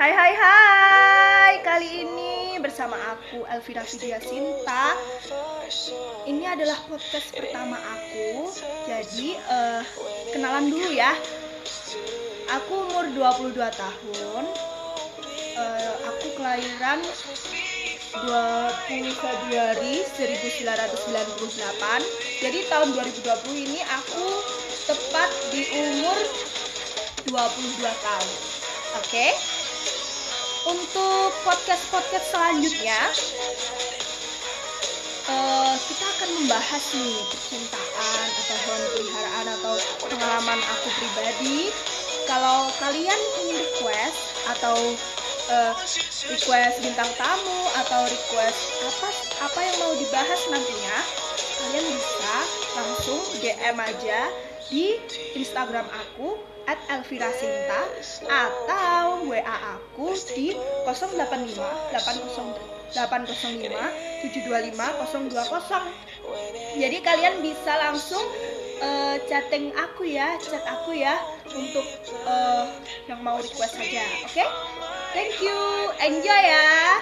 Hai hai hai. Kali ini bersama aku Elvira Vidya Sinta. Ini adalah podcast pertama aku. Jadi eh, kenalan dulu ya. Aku umur 22 tahun. Eh, Aku kelahiran 20 Februari 1998 Jadi tahun 2020 ini aku tepat di umur 22 tahun. Oke Untuk podcast-podcast selanjutnya eh, Kita akan membahas nih percintaan atau hewan peliharaan atau pengalaman aku pribadi. Kalau kalian ingin request atau eh, request bintang tamu atau request apa apa yang mau dibahas nantinya kalian bisa langsung DM aja di Instagram aku at Elvira Sinta atau WA aku di 085 805 725 020 jadi kalian bisa langsung eh, chatting aku ya chat aku ya untuk eh, yang mau request saja oke Thank you. Enjoy ya.